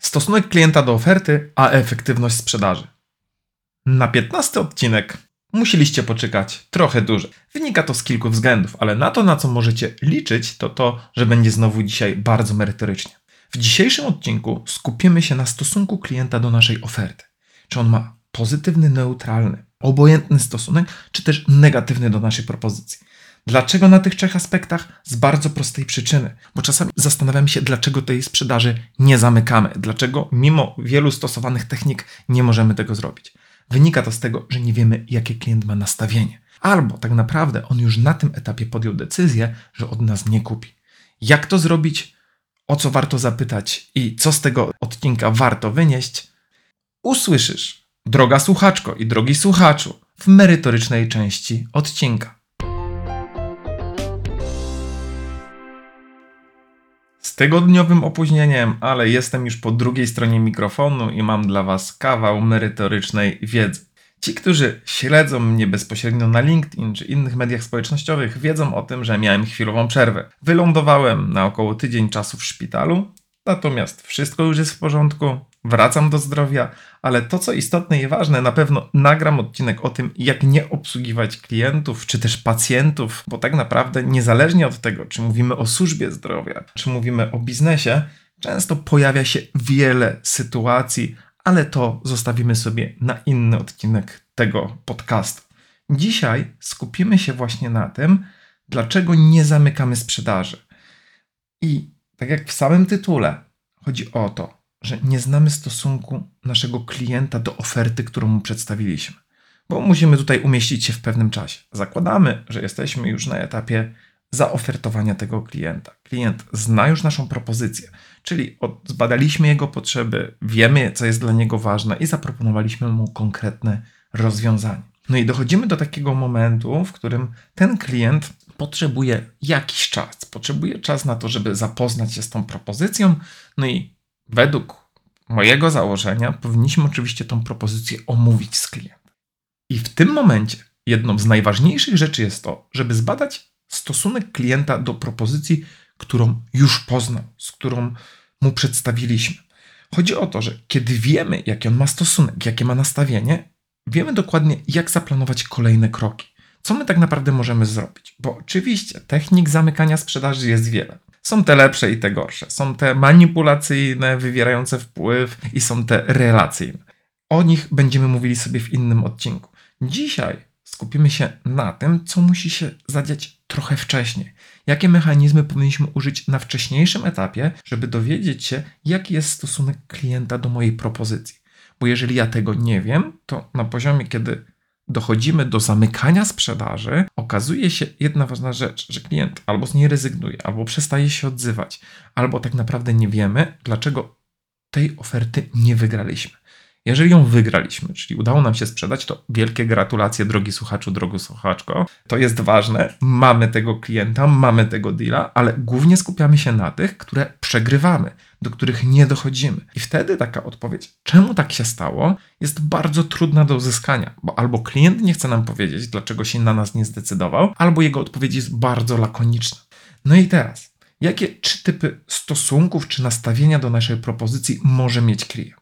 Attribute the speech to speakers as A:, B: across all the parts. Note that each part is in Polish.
A: Stosunek klienta do oferty, a efektywność sprzedaży. Na 15 odcinek musieliście poczekać trochę dłużej. Wynika to z kilku względów, ale na to, na co możecie liczyć, to to, że będzie znowu dzisiaj bardzo merytorycznie. W dzisiejszym odcinku skupimy się na stosunku klienta do naszej oferty. Czy on ma pozytywny, neutralny, obojętny stosunek, czy też negatywny do naszej propozycji. Dlaczego na tych trzech aspektach? Z bardzo prostej przyczyny, bo czasami zastanawiam się, dlaczego tej sprzedaży nie zamykamy, dlaczego mimo wielu stosowanych technik nie możemy tego zrobić. Wynika to z tego, że nie wiemy, jakie klient ma nastawienie. Albo tak naprawdę on już na tym etapie podjął decyzję, że od nas nie kupi. Jak to zrobić? O co warto zapytać i co z tego odcinka warto wynieść? Usłyszysz, droga słuchaczko i drogi słuchaczu, w merytorycznej części odcinka. Tygodniowym opóźnieniem, ale jestem już po drugiej stronie mikrofonu i mam dla Was kawał merytorycznej wiedzy. Ci, którzy śledzą mnie bezpośrednio na LinkedIn czy innych mediach społecznościowych, wiedzą o tym, że miałem chwilową przerwę. Wylądowałem na około tydzień czasu w szpitalu, natomiast wszystko już jest w porządku, wracam do zdrowia, ale to co istotne i ważne, na pewno nagram odcinek o tym, jak nie obsługiwać klientów czy też pacjentów, bo tak naprawdę niezależnie od tego, czy mówimy o służbie zdrowia, czy mówimy o biznesie, często pojawia się wiele sytuacji, ale to zostawimy sobie na inny odcinek tego podcastu. Dzisiaj skupimy się właśnie na tym, dlaczego nie zamykamy sprzedaży. I tak jak w samym tytule, chodzi o to, że nie znamy stosunku naszego klienta do oferty, którą mu przedstawiliśmy. Bo musimy tutaj umieścić się w pewnym czasie. Zakładamy, że jesteśmy już na etapie zaofertowania tego klienta. Klient zna już naszą propozycję, czyli zbadaliśmy jego potrzeby, wiemy, co jest dla niego ważne i zaproponowaliśmy mu konkretne rozwiązanie. No i dochodzimy do takiego momentu, w którym ten klient potrzebuje jakiś czas, potrzebuje czas na to, żeby zapoznać się z tą propozycją, no i według mojego założenia powinniśmy oczywiście tą propozycję omówić z klientem. I w tym momencie jedną z najważniejszych rzeczy jest to, żeby zbadać stosunek klienta do propozycji, którą już poznał, z którą mu przedstawiliśmy. Chodzi o to, że kiedy wiemy, jaki on ma stosunek, jakie ma nastawienie, wiemy dokładnie, jak zaplanować kolejne kroki. Co my tak naprawdę możemy zrobić? Bo oczywiście technik zamykania sprzedaży jest wiele. Są te lepsze i te gorsze. Są te manipulacyjne, wywierające wpływ i są te relacyjne. O nich będziemy mówili sobie w innym odcinku. Dzisiaj skupimy się na tym, co musi się zadziać trochę wcześniej. Jakie mechanizmy powinniśmy użyć na wcześniejszym etapie, żeby dowiedzieć się, jaki jest stosunek klienta do mojej propozycji. Bo jeżeli ja tego nie wiem, to na poziomie, kiedy dochodzimy do zamykania sprzedaży, okazuje się jedna ważna rzecz, że klient albo z niej rezygnuje, albo przestaje się odzywać, albo tak naprawdę nie wiemy, dlaczego tej oferty nie wygraliśmy. Jeżeli ją wygraliśmy, czyli udało nam się sprzedać, to wielkie gratulacje, drogi słuchaczu, drogi słuchaczko. To jest ważne. Mamy tego klienta, mamy tego deala, ale głównie skupiamy się na tych, które przegrywamy, do których nie dochodzimy. I wtedy taka odpowiedź, czemu tak się stało, jest bardzo trudna do uzyskania, bo albo klient nie chce nam powiedzieć, dlaczego się na nas nie zdecydował, albo jego odpowiedź jest bardzo lakoniczna. No i teraz, jakie trzy typy stosunków czy nastawienia do naszej propozycji może mieć klient?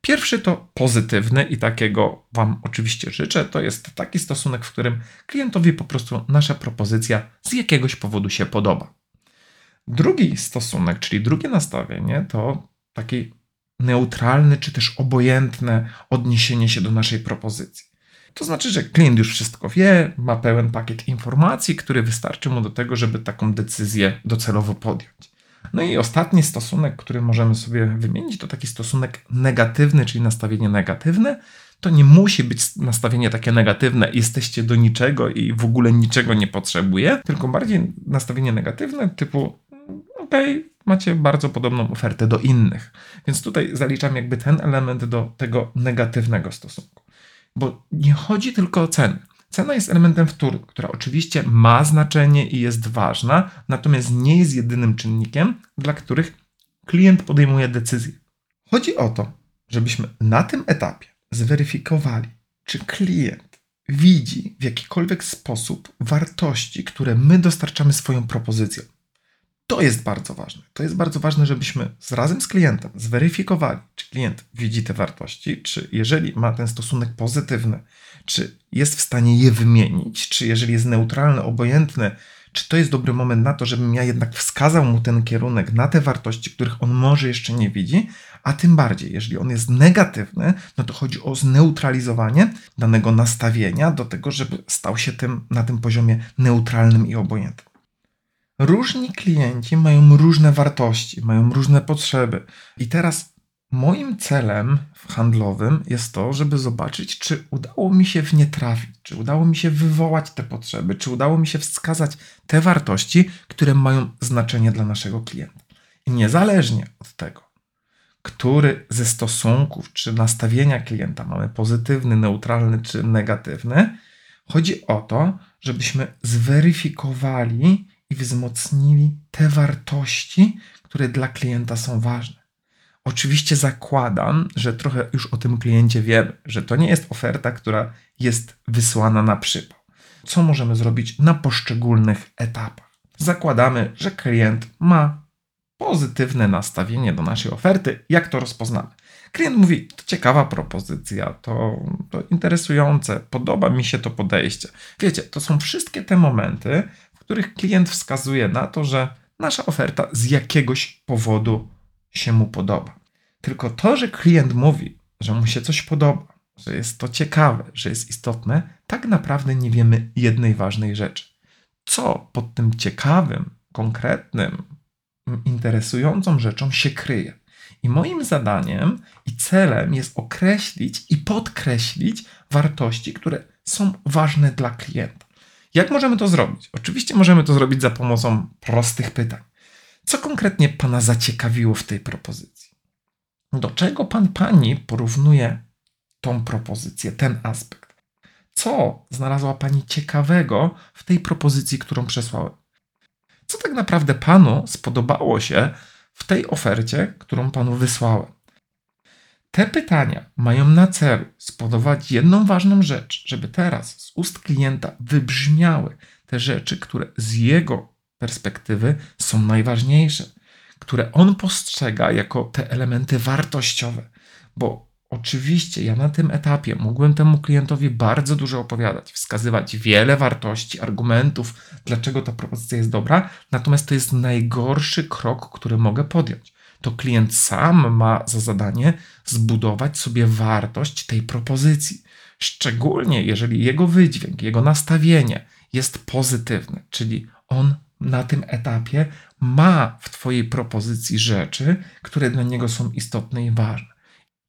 A: Pierwszy to pozytywny i takiego Wam oczywiście życzę. To jest taki stosunek, w którym klientowi po prostu nasza propozycja z jakiegoś powodu się podoba. Drugi stosunek, czyli drugie nastawienie, to taki neutralny czy też obojętne odniesienie się do naszej propozycji. To znaczy, że klient już wszystko wie, ma pełen pakiet informacji, który wystarczy mu do tego, żeby taką decyzję docelowo podjąć. No i ostatni stosunek, który możemy sobie wymienić, to taki stosunek negatywny, czyli nastawienie negatywne. To nie musi być nastawienie takie negatywne, jesteście do niczego i w ogóle niczego nie potrzebuje, tylko bardziej nastawienie negatywne, typu okay, macie bardzo podobną ofertę do innych. Więc tutaj zaliczam jakby ten element do tego negatywnego stosunku. Bo nie chodzi tylko o cenę. Cena jest elementem wtórnym, która oczywiście ma znaczenie i jest ważna, natomiast nie jest jedynym czynnikiem, dla których klient podejmuje decyzję. Chodzi o to, żebyśmy na tym etapie zweryfikowali, czy klient widzi w jakikolwiek sposób wartości, które my dostarczamy swoją propozycją. To jest bardzo ważne. To jest bardzo ważne, żebyśmy z, razem z klientem zweryfikowali, czy klient widzi te wartości, czy jeżeli ma ten stosunek pozytywny, czy jest w stanie je wymienić, czy jeżeli jest neutralny, obojętny, czy to jest dobry moment na to, żebym ja jednak wskazał mu ten kierunek na te wartości, których on może jeszcze nie widzi, a tym bardziej, jeżeli on jest negatywny, no to chodzi o zneutralizowanie danego nastawienia do tego, żeby stał się tym na tym poziomie neutralnym i obojętnym. Różni klienci mają różne wartości, mają różne potrzeby. I teraz moim celem handlowym jest to, żeby zobaczyć, czy udało mi się w nie trafić, czy udało mi się wywołać te potrzeby, czy udało mi się wskazać te wartości, które mają znaczenie dla naszego klienta. I niezależnie od tego, który ze stosunków czy nastawienia klienta mamy pozytywny, neutralny czy negatywny, chodzi o to, żebyśmy zweryfikowali, i wzmocnili te wartości, które dla klienta są ważne. Oczywiście zakładam, że trochę już o tym kliencie wiemy, że to nie jest oferta, która jest wysłana na przypał. Co możemy zrobić na poszczególnych etapach? Zakładamy, że klient ma pozytywne nastawienie do naszej oferty. Jak to rozpoznamy? Klient mówi: To ciekawa propozycja, to, to interesujące, podoba mi się to podejście. Wiecie, to są wszystkie te momenty, których klient wskazuje na to, że nasza oferta z jakiegoś powodu się mu podoba. Tylko to, że klient mówi, że mu się coś podoba, że jest to ciekawe, że jest istotne, tak naprawdę nie wiemy jednej ważnej rzeczy. Co pod tym ciekawym, konkretnym, interesującą rzeczą się kryje? I moim zadaniem i celem jest określić i podkreślić wartości, które są ważne dla klienta. Jak możemy to zrobić? Oczywiście możemy to zrobić za pomocą prostych pytań. Co konkretnie Pana zaciekawiło w tej propozycji? Do czego Pan Pani porównuje tą propozycję, ten aspekt? Co znalazła Pani ciekawego w tej propozycji, którą przesłałem? Co tak naprawdę Panu spodobało się w tej ofercie, którą Panu wysłałem? Te pytania mają na celu spowodować jedną ważną rzecz, żeby teraz z ust klienta wybrzmiały te rzeczy, które z jego perspektywy są najważniejsze, które on postrzega jako te elementy wartościowe. Bo oczywiście ja na tym etapie mogłem temu klientowi bardzo dużo opowiadać, wskazywać wiele wartości, argumentów, dlaczego ta propozycja jest dobra, natomiast to jest najgorszy krok, który mogę podjąć to klient sam ma za zadanie zbudować sobie wartość tej propozycji. Szczególnie jeżeli jego wydźwięk, jego nastawienie jest pozytywny, czyli on na tym etapie ma w Twojej propozycji rzeczy, które dla niego są istotne i ważne.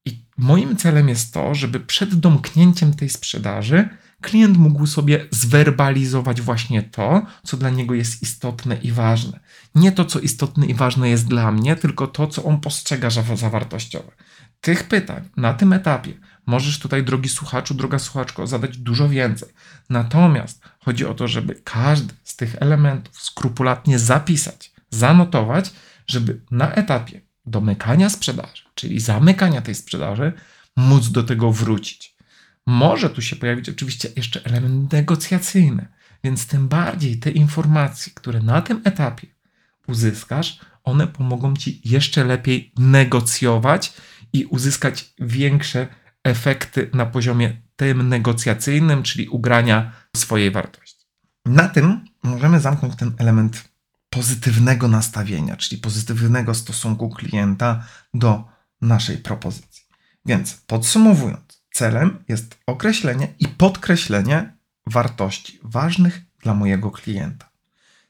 A: I moim celem jest to, żeby przed domknięciem tej sprzedaży klient mógł sobie zwerbalizować właśnie to, co dla niego jest istotne i ważne. Nie to, co istotne i ważne jest dla mnie, tylko to, co on postrzega za wartościowe. Tych pytań na tym etapie możesz tutaj, drogi słuchaczu, droga słuchaczko, zadać dużo więcej. Natomiast chodzi o to, żeby każdy z tych elementów skrupulatnie zapisać, zanotować, żeby na etapie domykania sprzedaży, czyli zamykania tej sprzedaży, móc do tego wrócić. Może tu się pojawić oczywiście jeszcze element negocjacyjny, więc tym bardziej te informacje, które na tym etapie uzyskasz, one pomogą ci jeszcze lepiej negocjować i uzyskać większe efekty na poziomie tym negocjacyjnym, czyli ugrania swojej wartości. Na tym możemy zamknąć ten element pozytywnego nastawienia, czyli pozytywnego stosunku klienta do naszej propozycji. Więc podsumowując, Celem jest określenie i podkreślenie wartości ważnych dla mojego klienta.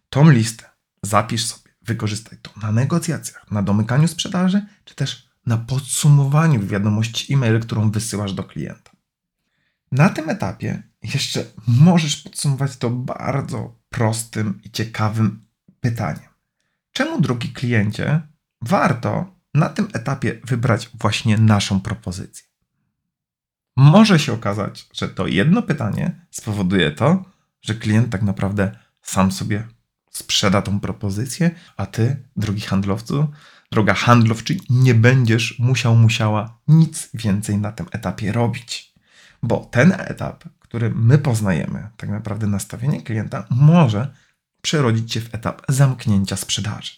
A: Tą listę zapisz sobie, wykorzystaj to na negocjacjach, na domykaniu sprzedaży, czy też na podsumowaniu wiadomości e-mail, którą wysyłasz do klienta. Na tym etapie jeszcze możesz podsumować to bardzo prostym i ciekawym pytaniem. Czemu, drogi kliencie, warto na tym etapie wybrać właśnie naszą propozycję? Może się okazać, że to jedno pytanie spowoduje to, że klient tak naprawdę sam sobie sprzeda tą propozycję, a ty, drogi handlowcu, droga handlowczy, nie będziesz musiał, musiała nic więcej na tym etapie robić. Bo ten etap, który my poznajemy, tak naprawdę nastawienie klienta, może przerodzić się w etap zamknięcia sprzedaży.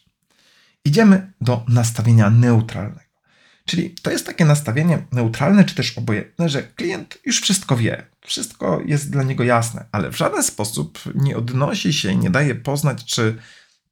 A: Idziemy do nastawienia neutralnego. Czyli to jest takie nastawienie neutralne, czy też obojętne, że klient już wszystko wie, wszystko jest dla niego jasne, ale w żaden sposób nie odnosi się i nie daje poznać, czy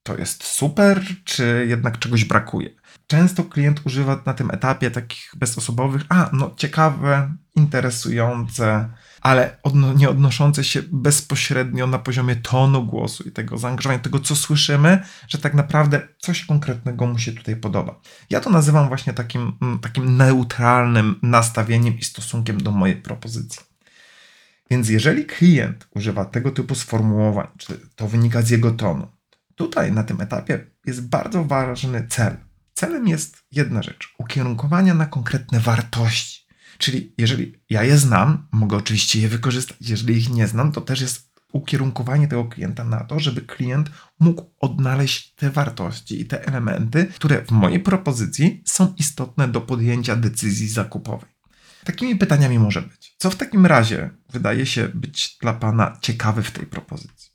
A: to jest super, czy jednak czegoś brakuje. Często klient używa na tym etapie takich bezosobowych, a no ciekawe, interesujące, ale odno nie odnoszące się bezpośrednio na poziomie tonu głosu i tego zaangażowania, tego co słyszymy, że tak naprawdę coś konkretnego mu się tutaj podoba. Ja to nazywam właśnie takim, mm, takim neutralnym nastawieniem i stosunkiem do mojej propozycji. Więc jeżeli klient używa tego typu sformułowań, czy to wynika z jego tonu, tutaj na tym etapie jest bardzo ważny cel. Celem jest jedna rzecz: ukierunkowania na konkretne wartości. Czyli jeżeli ja je znam, mogę oczywiście je wykorzystać. Jeżeli ich nie znam, to też jest ukierunkowanie tego klienta na to, żeby klient mógł odnaleźć te wartości i te elementy, które w mojej propozycji są istotne do podjęcia decyzji zakupowej. Takimi pytaniami może być: co w takim razie wydaje się być dla Pana ciekawe w tej propozycji?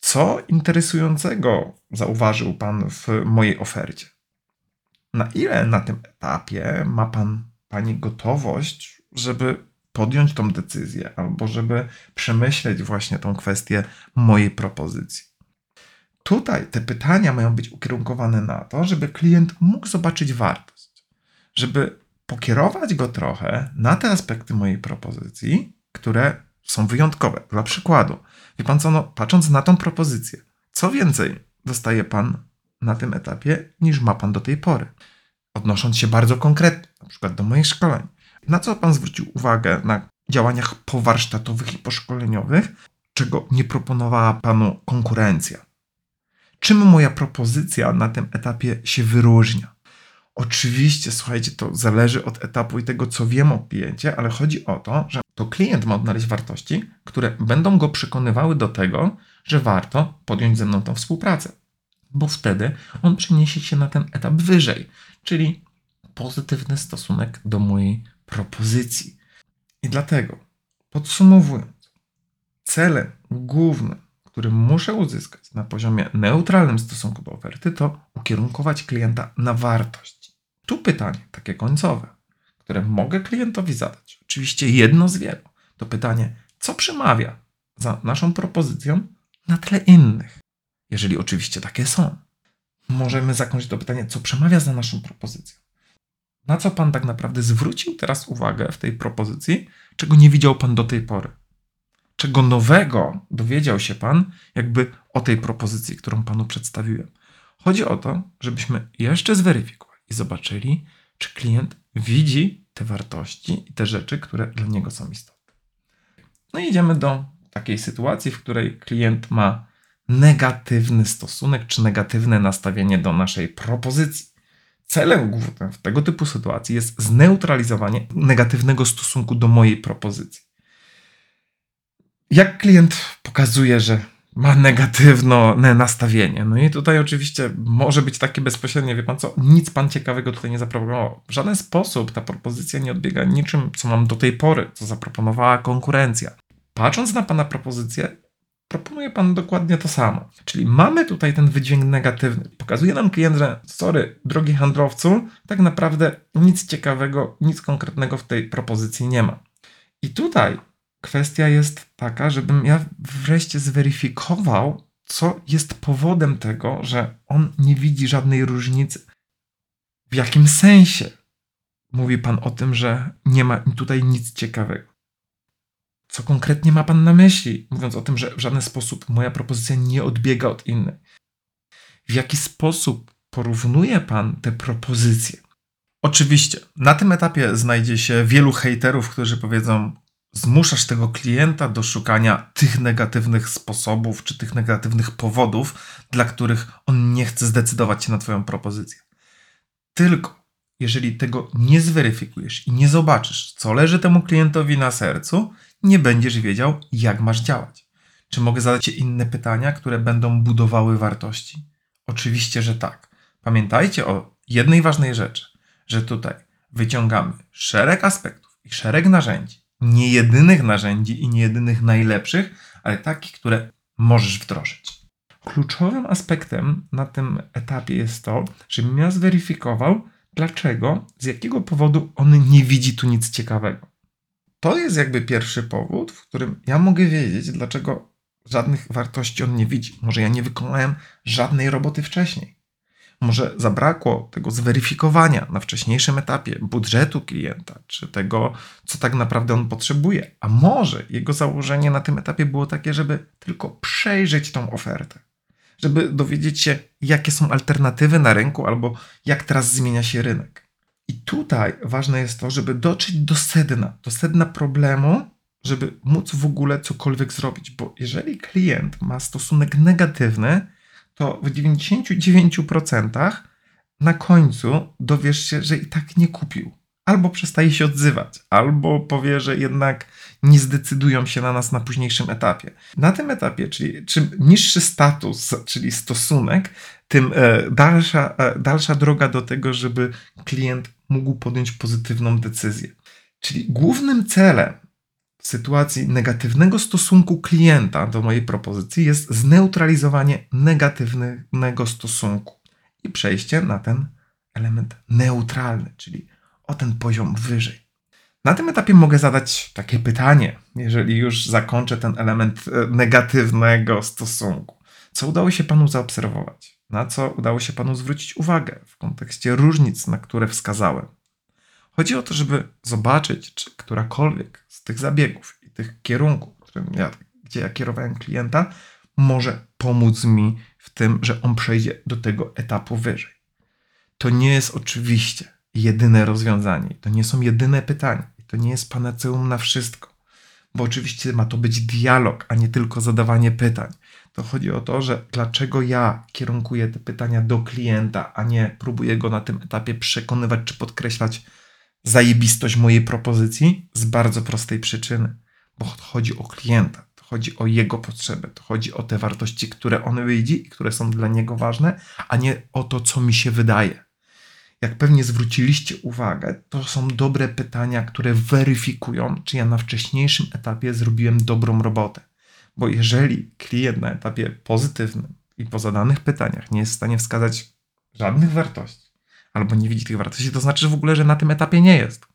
A: Co interesującego zauważył Pan w mojej ofercie? Na ile na tym etapie ma Pan, Pani gotowość, żeby podjąć tą decyzję, albo żeby przemyśleć właśnie tą kwestię mojej propozycji? Tutaj te pytania mają być ukierunkowane na to, żeby klient mógł zobaczyć wartość, żeby pokierować go trochę na te aspekty mojej propozycji, które są wyjątkowe. Dla przykładu, wie pan co, no, patrząc na tą propozycję, co więcej dostaje pan na tym etapie niż ma pan do tej pory? Odnosząc się bardzo konkretnie, na przykład do moich szkoleń. Na co pan zwrócił uwagę na działaniach powarsztatowych i poszkoleniowych, czego nie proponowała panu konkurencja? Czym moja propozycja na tym etapie się wyróżnia? Oczywiście, słuchajcie, to zależy od etapu i tego, co wiem o kliencie, ale chodzi o to, że to klient ma odnaleźć wartości, które będą go przekonywały do tego, że warto podjąć ze mną tą współpracę, bo wtedy on przeniesie się na ten etap wyżej, czyli pozytywny stosunek do mojej propozycji. I dlatego, podsumowując, celem głównym, który muszę uzyskać na poziomie neutralnym w stosunku do oferty, to ukierunkować klienta na wartość. Tu pytanie, takie końcowe, które mogę klientowi zadać. Oczywiście jedno z wielu. To pytanie, co przemawia za naszą propozycją na tle innych, jeżeli oczywiście takie są. Możemy zakończyć to pytanie, co przemawia za naszą propozycją. Na co Pan tak naprawdę zwrócił teraz uwagę w tej propozycji, czego nie widział Pan do tej pory? Czego nowego dowiedział się Pan, jakby o tej propozycji, którą Panu przedstawiłem? Chodzi o to, żebyśmy jeszcze zweryfikowali i zobaczyli, czy klient widzi te wartości i te rzeczy, które dla niego są istotne. No i idziemy do takiej sytuacji, w której klient ma negatywny stosunek czy negatywne nastawienie do naszej propozycji. Celem głównym w tego typu sytuacji jest zneutralizowanie negatywnego stosunku do mojej propozycji. Jak klient pokazuje, że ma negatywne nastawienie. No i tutaj oczywiście może być takie bezpośrednie, wie pan co, nic pan ciekawego tutaj nie zaproponował. W żaden sposób ta propozycja nie odbiega niczym, co mam do tej pory, co zaproponowała konkurencja. Patrząc na pana propozycję, proponuje pan dokładnie to samo. Czyli mamy tutaj ten wydźwięk negatywny. Pokazuje nam klient, że sorry, drogi handlowcu, tak naprawdę nic ciekawego, nic konkretnego w tej propozycji nie ma. I tutaj kwestia jest taka, żebym ja wreszcie zweryfikował, co jest powodem tego, że on nie widzi żadnej różnicy. W jakim sensie mówi Pan o tym, że nie ma tutaj nic ciekawego. Co konkretnie ma Pan na myśli, mówiąc o tym, że w żaden sposób moja propozycja nie odbiega od innej? W jaki sposób porównuje Pan te propozycje? Oczywiście, na tym etapie znajdzie się wielu hejterów, którzy powiedzą: Zmuszasz tego klienta do szukania tych negatywnych sposobów czy tych negatywnych powodów, dla których on nie chce zdecydować się na Twoją propozycję. Tylko jeżeli tego nie zweryfikujesz i nie zobaczysz, co leży temu klientowi na sercu, nie będziesz wiedział, jak masz działać. Czy mogę zadać Ci inne pytania, które będą budowały wartości? Oczywiście, że tak. Pamiętajcie o jednej ważnej rzeczy, że tutaj wyciągamy szereg aspektów i szereg narzędzi. Nie jedynych narzędzi i nie jedynych najlepszych, ale takich, które możesz wdrożyć. Kluczowym aspektem na tym etapie jest to, żebym ja zweryfikował, dlaczego, z jakiego powodu on nie widzi tu nic ciekawego. To jest jakby pierwszy powód, w którym ja mogę wiedzieć, dlaczego żadnych wartości on nie widzi. Może ja nie wykonałem żadnej roboty wcześniej. Może zabrakło tego zweryfikowania na wcześniejszym etapie budżetu klienta, czy tego, co tak naprawdę on potrzebuje. A może jego założenie na tym etapie było takie, żeby tylko przejrzeć tą ofertę, żeby dowiedzieć się, jakie są alternatywy na rynku albo jak teraz zmienia się rynek. I tutaj ważne jest to, żeby dotrzeć do sedna, do sedna problemu, żeby móc w ogóle cokolwiek zrobić, bo jeżeli klient ma stosunek negatywny, to w 99% na końcu dowiesz się, że i tak nie kupił. Albo przestaje się odzywać, albo powie, że jednak nie zdecydują się na nas na późniejszym etapie. Na tym etapie, czyli czym niższy status, czyli stosunek, tym e, dalsza, e, dalsza droga do tego, żeby klient mógł podjąć pozytywną decyzję. Czyli głównym celem w sytuacji negatywnego stosunku klienta do mojej propozycji jest zneutralizowanie negatywnego stosunku i przejście na ten element neutralny, czyli o ten poziom wyżej. Na tym etapie mogę zadać takie pytanie, jeżeli już zakończę ten element e, negatywnego stosunku. Co udało się Panu zaobserwować? Na co udało się Panu zwrócić uwagę w kontekście różnic, na które wskazałem? Chodzi o to, żeby zobaczyć, czy którakolwiek z tych zabiegów i tych kierunków, którym ja, gdzie ja kierowałem klienta, może pomóc mi w tym, że on przejdzie do tego etapu wyżej. To nie jest oczywiście jedyne rozwiązanie, to nie są jedyne pytania, to nie jest panaceum na wszystko, bo oczywiście ma to być dialog, a nie tylko zadawanie pytań. To chodzi o to, że dlaczego ja kierunkuję te pytania do klienta, a nie próbuję go na tym etapie przekonywać czy podkreślać zajebistość mojej propozycji z bardzo prostej przyczyny, bo chodzi o klienta, to chodzi o jego potrzeby, to chodzi o te wartości, które on widzi i które są dla niego ważne, a nie o to, co mi się wydaje. Jak pewnie zwróciliście uwagę, to są dobre pytania, które weryfikują, czy ja na wcześniejszym etapie zrobiłem dobrą robotę. Bo jeżeli klient na etapie pozytywnym i po zadanych pytaniach nie jest w stanie wskazać żadnych wartości, albo nie widzi tych wartości, to znaczy w ogóle, że na tym etapie nie jest.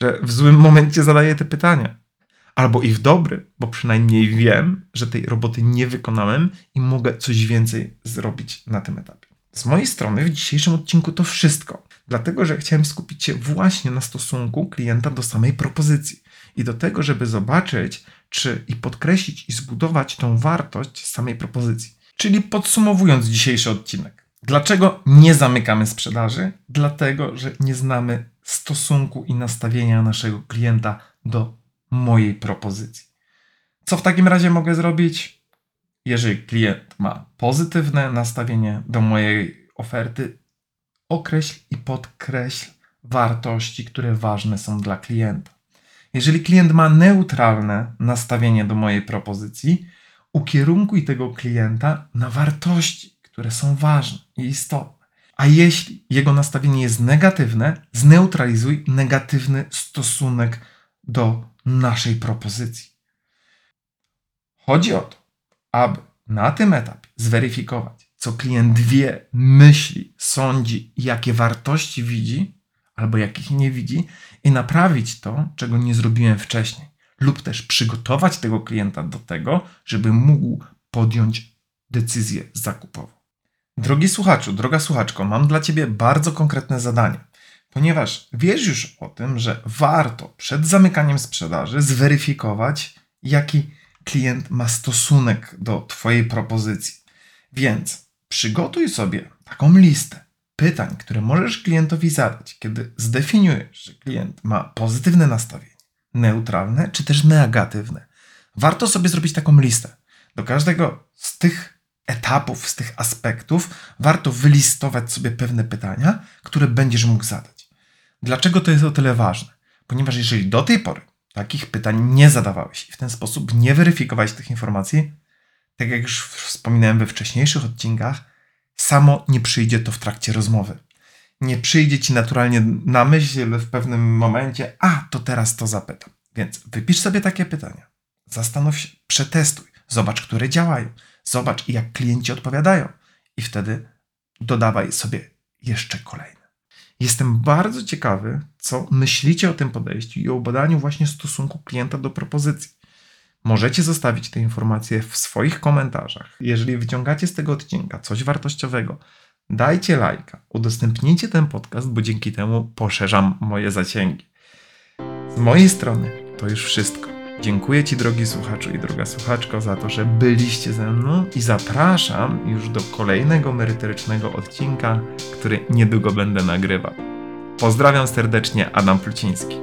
A: Że w złym momencie zadaje te pytania. Albo i w dobry, bo przynajmniej wiem, że tej roboty nie wykonałem i mogę coś więcej zrobić na tym etapie. Z mojej strony w dzisiejszym odcinku to wszystko, dlatego że chciałem skupić się właśnie na stosunku klienta do samej propozycji i do tego, żeby zobaczyć, czy i podkreślić i zbudować tą wartość samej propozycji. Czyli podsumowując dzisiejszy odcinek, Dlaczego nie zamykamy sprzedaży? Dlatego, że nie znamy stosunku i nastawienia naszego klienta do mojej propozycji. Co w takim razie mogę zrobić? Jeżeli klient ma pozytywne nastawienie do mojej oferty, określ i podkreśl wartości, które ważne są dla klienta. Jeżeli klient ma neutralne nastawienie do mojej propozycji, ukierunkuj tego klienta na wartości, które są ważne i istotne. A jeśli jego nastawienie jest negatywne, zneutralizuj negatywny stosunek do naszej propozycji. Chodzi o to, aby na tym etapie zweryfikować, co klient wie, myśli, sądzi, jakie wartości widzi, albo jakich nie widzi, i naprawić to, czego nie zrobiłem wcześniej, lub też przygotować tego klienta do tego, żeby mógł podjąć decyzję zakupową. Drogi słuchaczu, droga słuchaczko, mam dla Ciebie bardzo konkretne zadanie, ponieważ wiesz już o tym, że warto przed zamykaniem sprzedaży zweryfikować, jaki klient ma stosunek do Twojej propozycji. Więc przygotuj sobie taką listę pytań, które możesz klientowi zadać, kiedy zdefiniujesz, że klient ma pozytywne nastawienie, neutralne czy też negatywne. Warto sobie zrobić taką listę. Do każdego z tych etapów, z tych aspektów, warto wylistować sobie pewne pytania, które będziesz mógł zadać. Dlaczego to jest o tyle ważne? Ponieważ jeżeli do tej pory takich pytań nie zadawałeś i w ten sposób nie weryfikowałeś tych informacji, tak jak już wspominałem we wcześniejszych odcinkach, samo nie przyjdzie to w trakcie rozmowy. Nie przyjdzie ci naturalnie na myśl w pewnym momencie, a to teraz to zapytam. Więc wypisz sobie takie pytania. Zastanów się, przetestuj, zobacz, które działają, zobacz, jak klienci odpowiadają, i wtedy dodawaj sobie jeszcze kolejne. Jestem bardzo ciekawy, co myślicie o tym podejściu i o badaniu właśnie stosunku klienta do propozycji. Możecie zostawić te informacje w swoich komentarzach. Jeżeli wyciągacie z tego odcinka coś wartościowego, dajcie lajka, udostępnijcie ten podcast, bo dzięki temu poszerzam moje zasięgi. Z mojej strony to już wszystko. Dziękuję Ci, drogi słuchaczu i droga słuchaczko, za to, że byliście ze mną i zapraszam już do kolejnego merytorycznego odcinka, który niedługo będę nagrywał. Pozdrawiam serdecznie, Adam Pluciński.